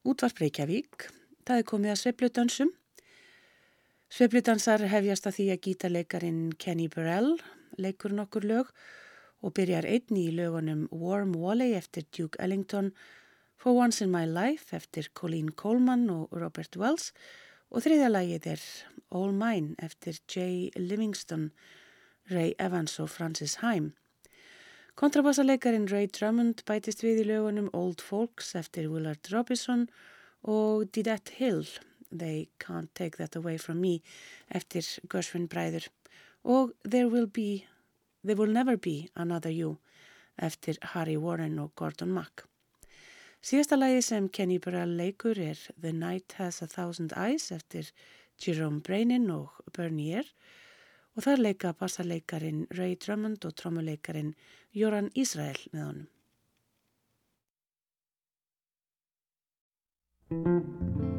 Útvarp Reykjavík, það er komið að sveifludansum. Sveifludansar hefjast að því að gítarleikarin Kenny Burrell leikur nokkur lög og byrjar einni í lögunum Warm Wally eftir Duke Ellington, For Once in My Life eftir Colleen Coleman og Robert Wells og þriðja lagið er All Mine eftir Jay Livingston, Ray Evans og Francis Haim. Kontrabassaleikarin Ray Drummond bætist við í lögunum Old Folks eftir Willard Robinson og Didette Hill, They Can't Take That Away From Me eftir Gershwin Bræður og There Will, be, There Will Never Be Another You eftir Harry Warren og Gordon Mack. Síðasta lagi sem Kenny Burrell leikur er The Night Has a Thousand Eyes eftir Jerome Brainin og Bernier og þar leika bassarleikarin Ray Drummond og trommuleikarin Jóran Ísrael með honum.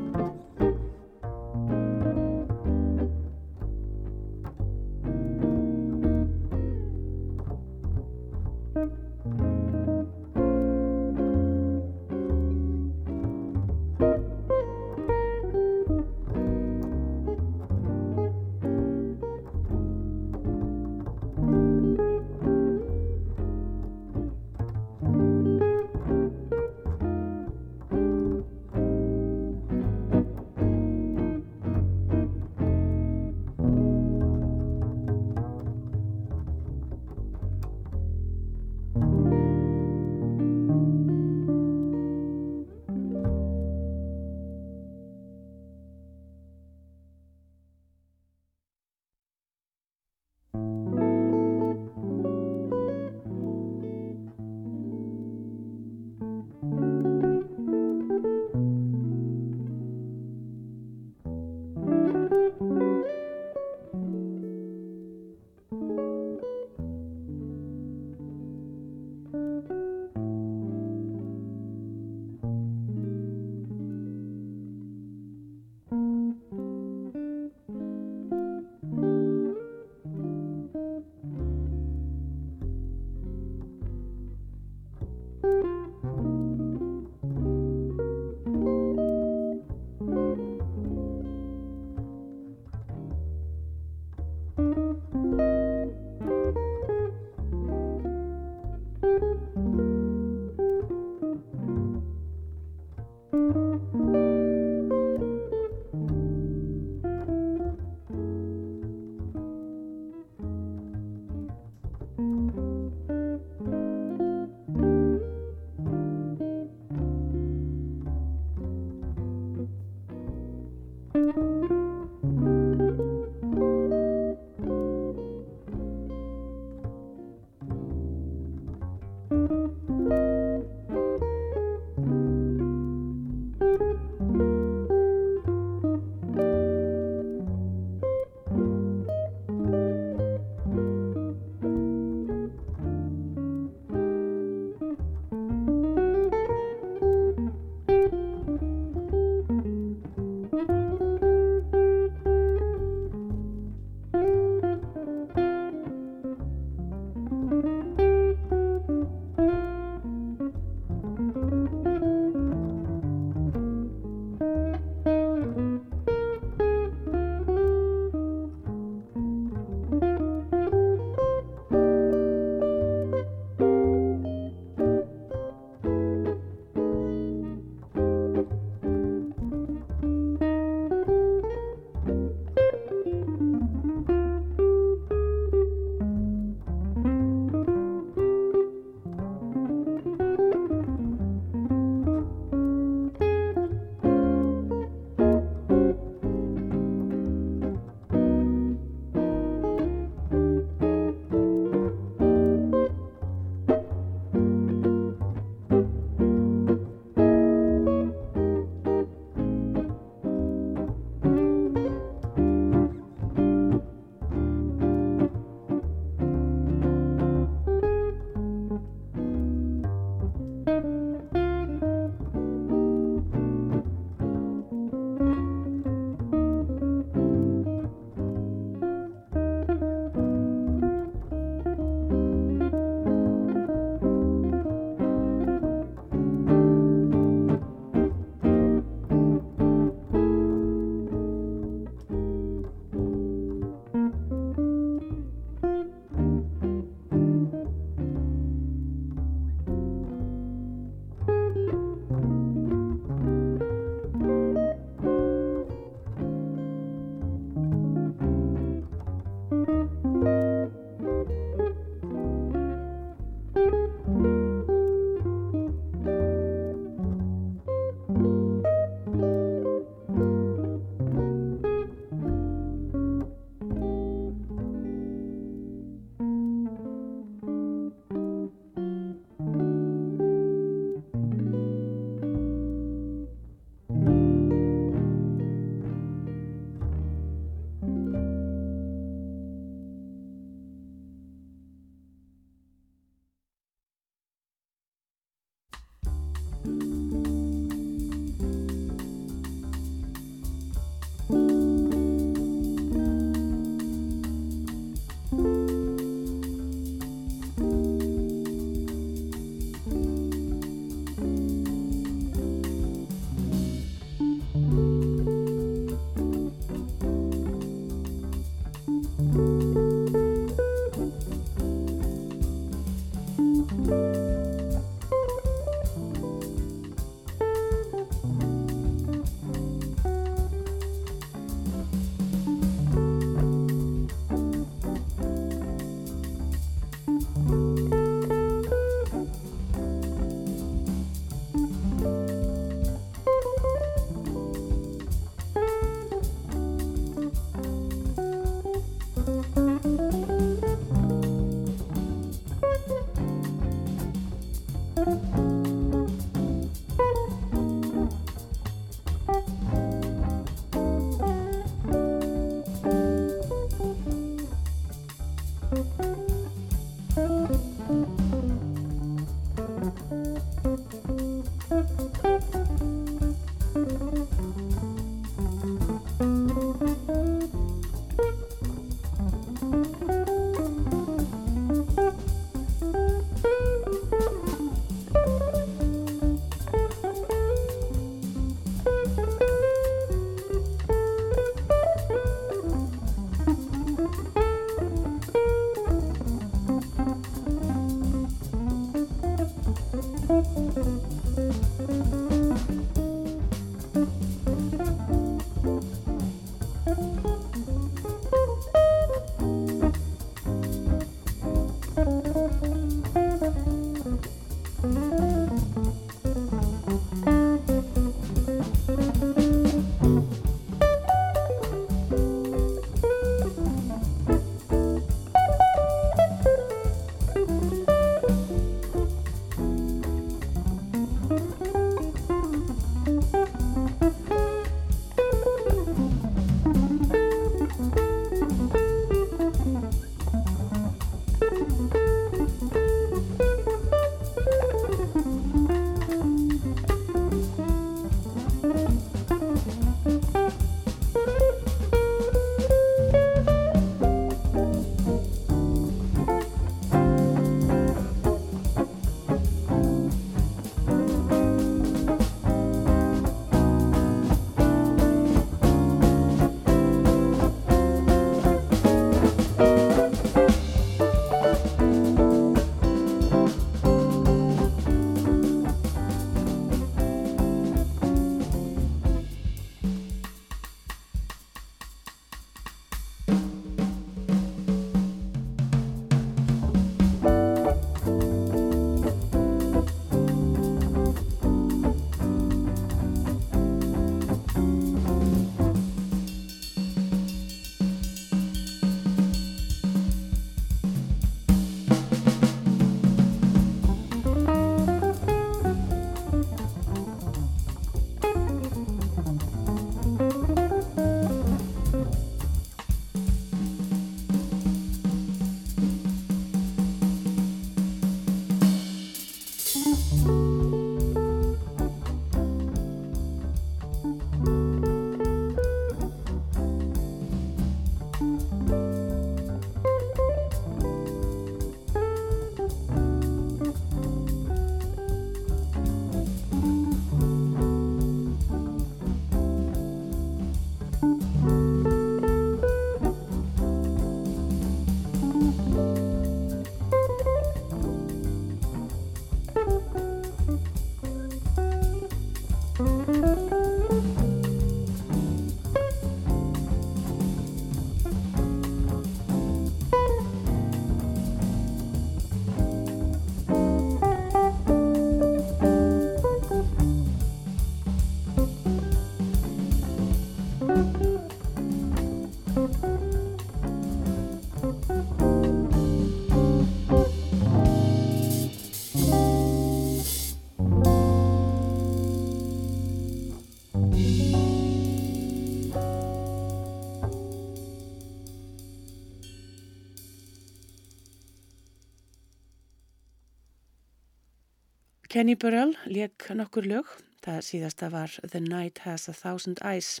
Kenny Burrell leik nokkur lög. Það síðasta var The Night Has a Thousand Eyes.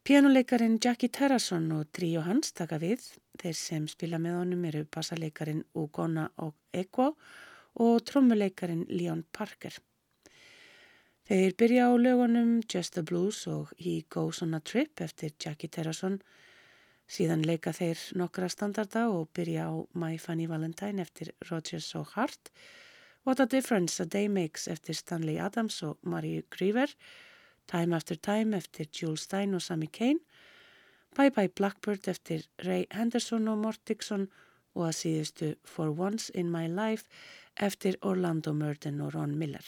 Pianuleikarin Jackie Terrason og tríu hans taka við. Þeir sem spila með honum eru bassaleikarin Ugonna og Ego og trommuleikarin Leon Parker. Þeir byrja á lögunum Just the Blues og He Goes on a Trip eftir Jackie Terrason. Síðan leika þeir nokkra standarda og byrja á My Funny Valentine eftir Rogers og Hart What a Difference a Day Makes eftir Stanley Adams og Marie Griever, Time After Time eftir Jules Stein og Sammy Kane, Bye Bye Blackbird eftir Ray Henderson og Mort Dixon og að síðustu For Once in My Life eftir Orlando Murden og Ron Miller.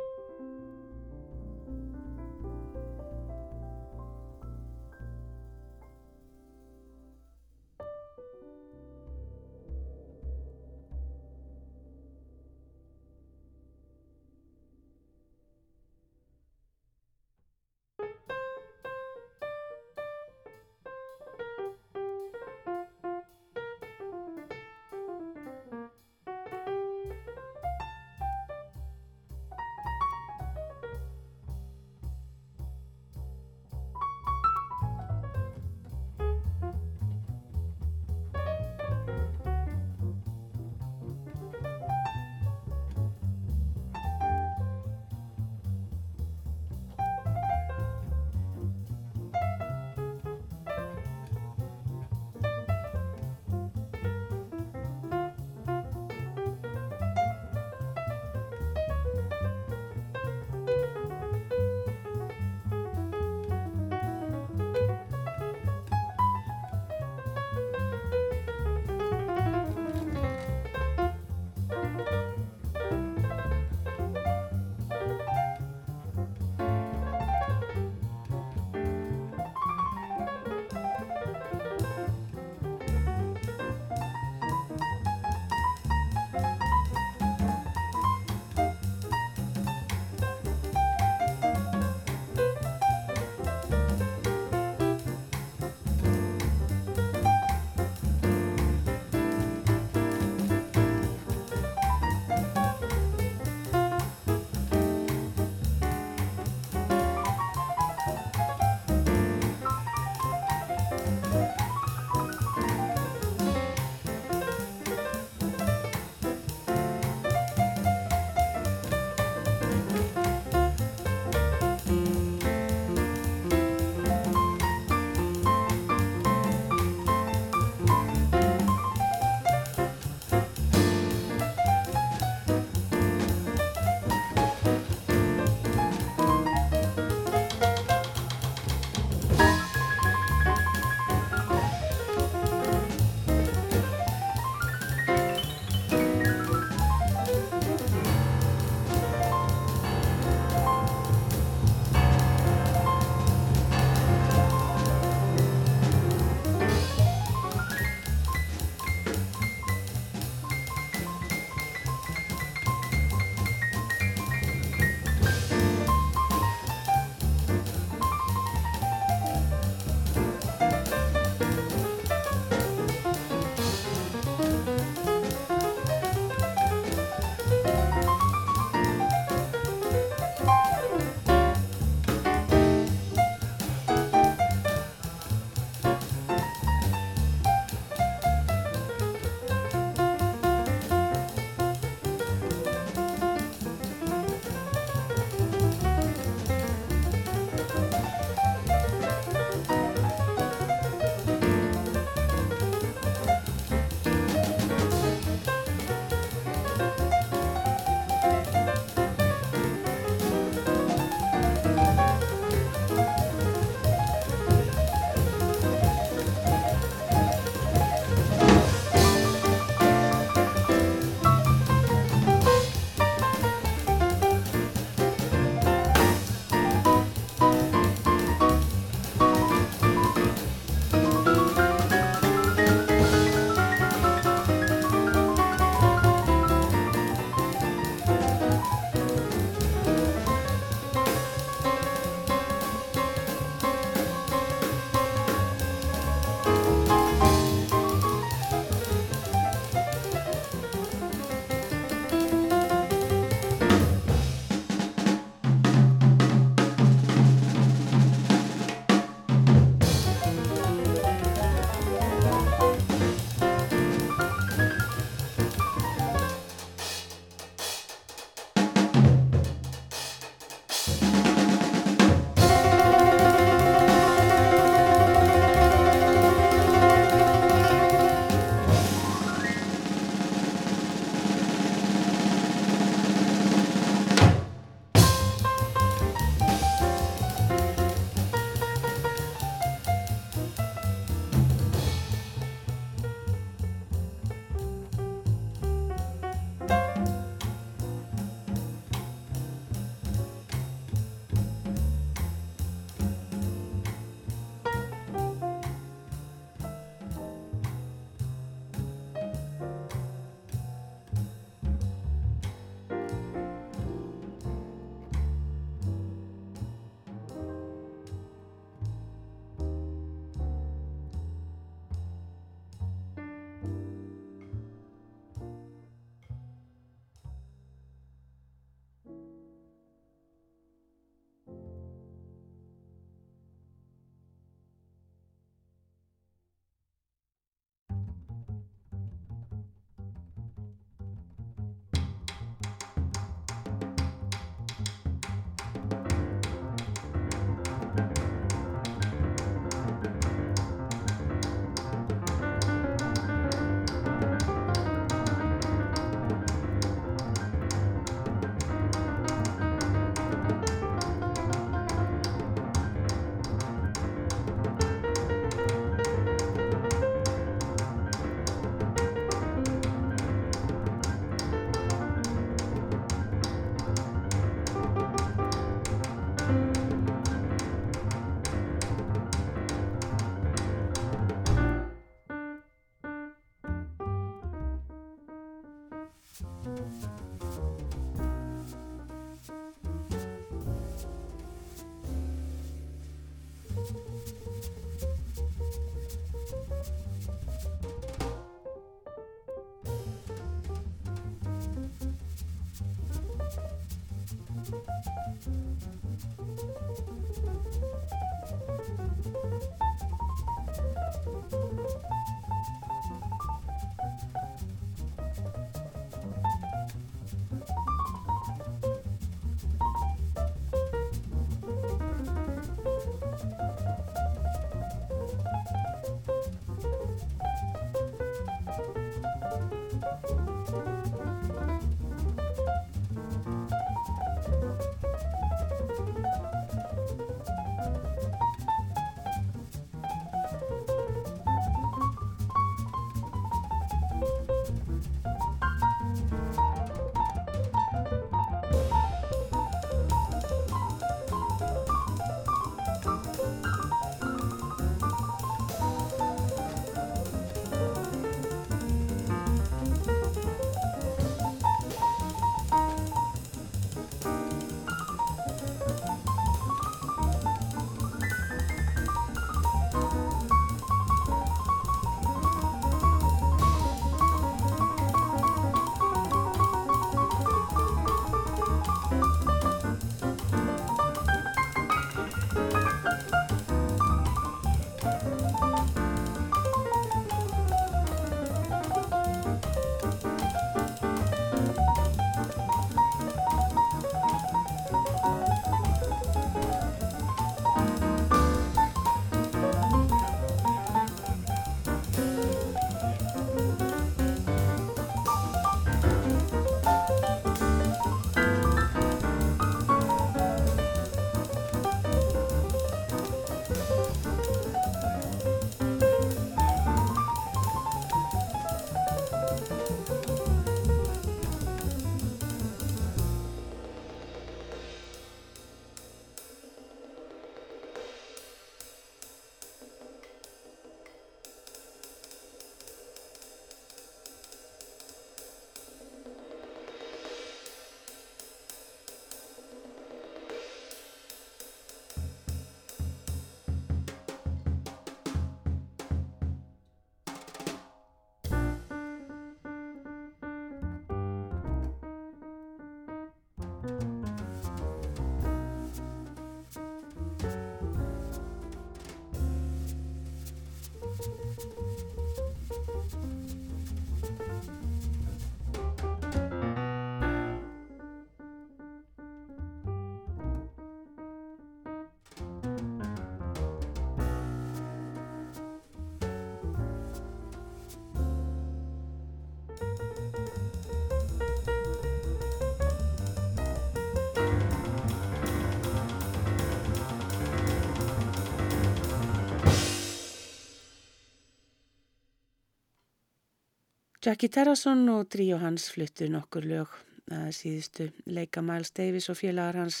Jackie Terrason og dríu hans fluttu nokkur lög. Að síðustu leika Miles Davis og félagar hans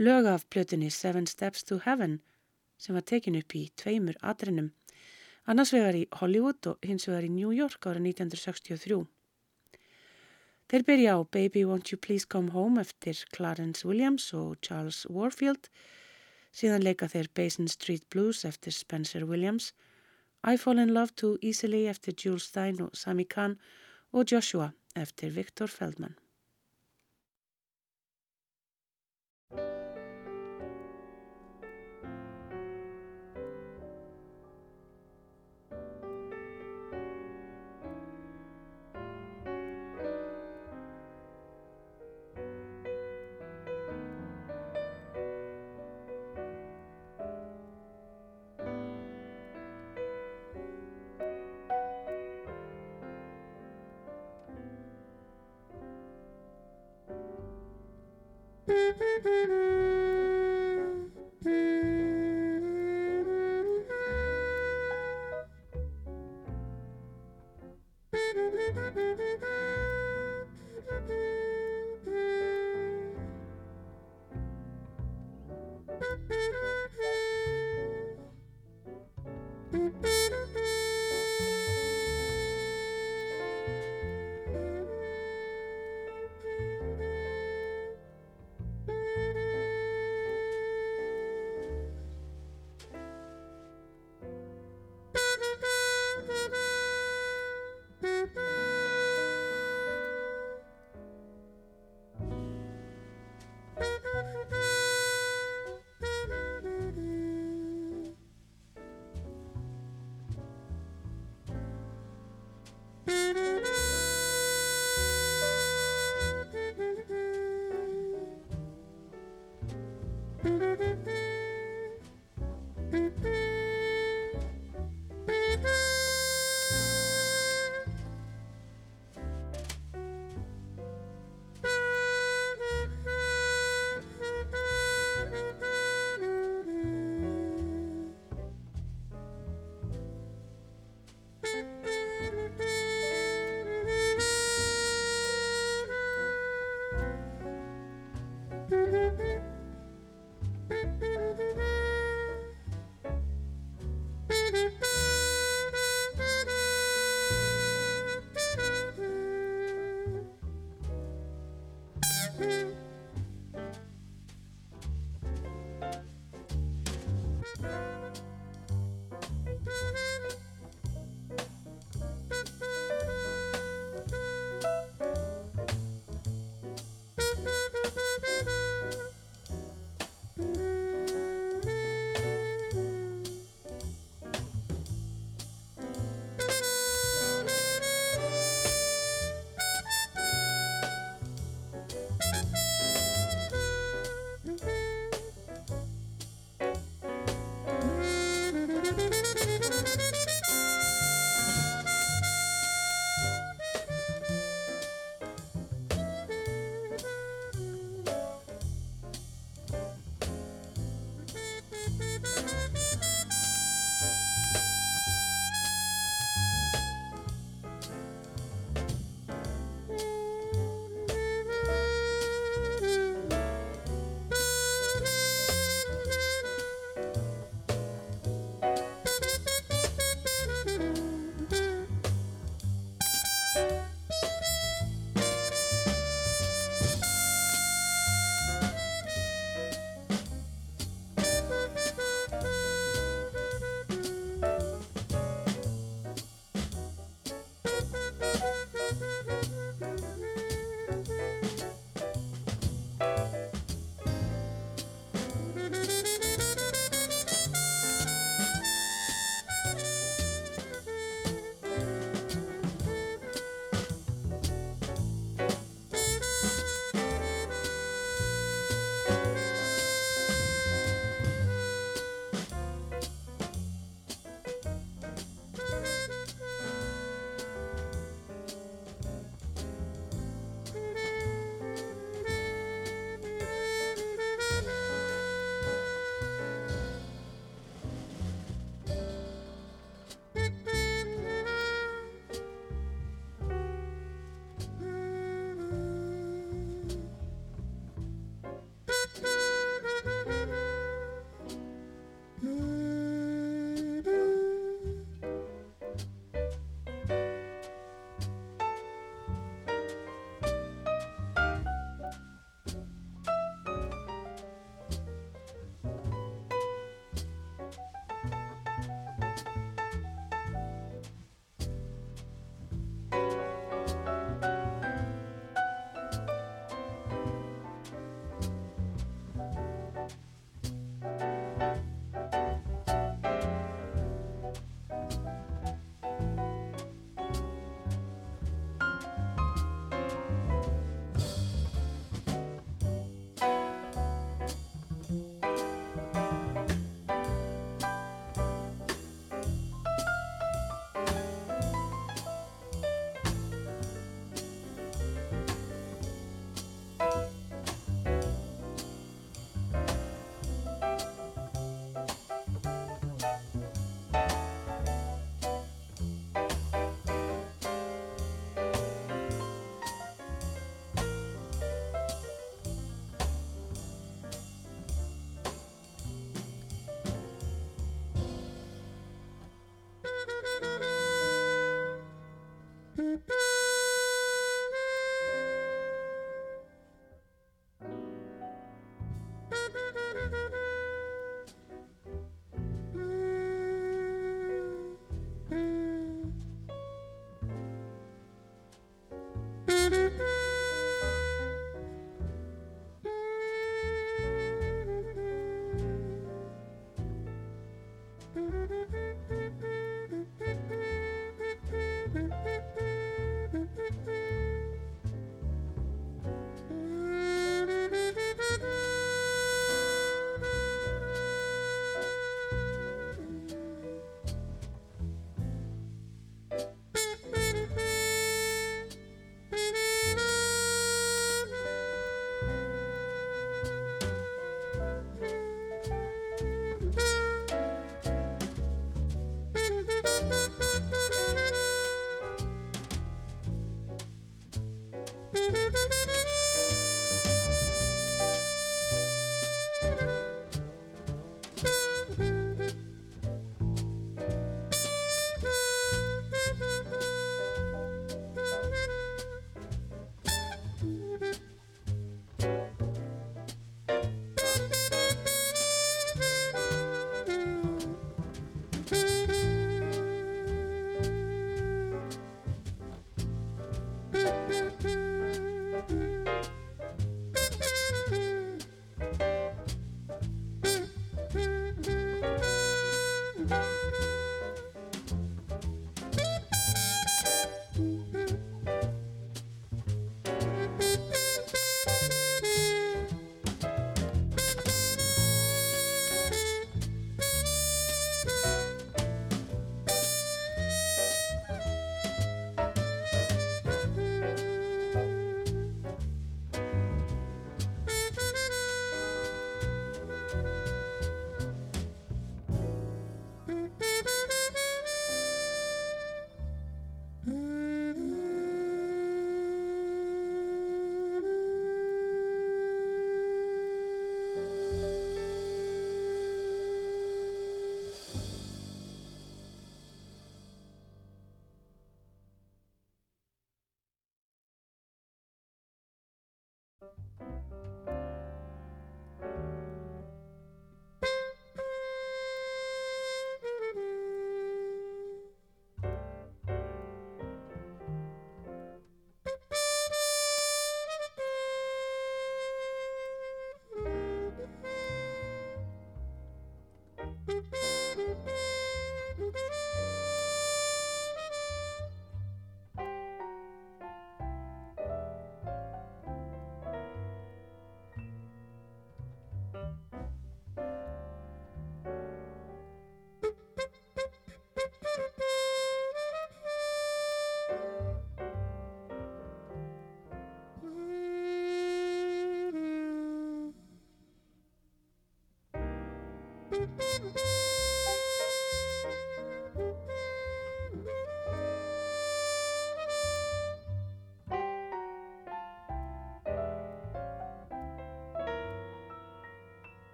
lög af plötunni Seven Steps to Heaven sem var tekin upp í tveimur atrinum, annars vegar í Hollywood og hins vegar í New York ára 1963. Þeir byrja á Baby Won't You Please Come Home eftir Clarence Williams og Charles Warfield, síðan leika þeir Basin Street Blues eftir Spencer Williams I Fall in Love Too Easily eftir Jules Stein og Sami Khan og Joshua eftir Viktor Feldman.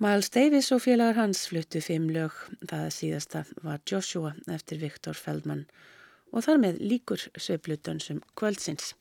Miles Davis og félagar hans fluttu fimm lög, það síðasta var Joshua eftir Viktor Feldman og þar með líkur sveiflutansum kvöldsins.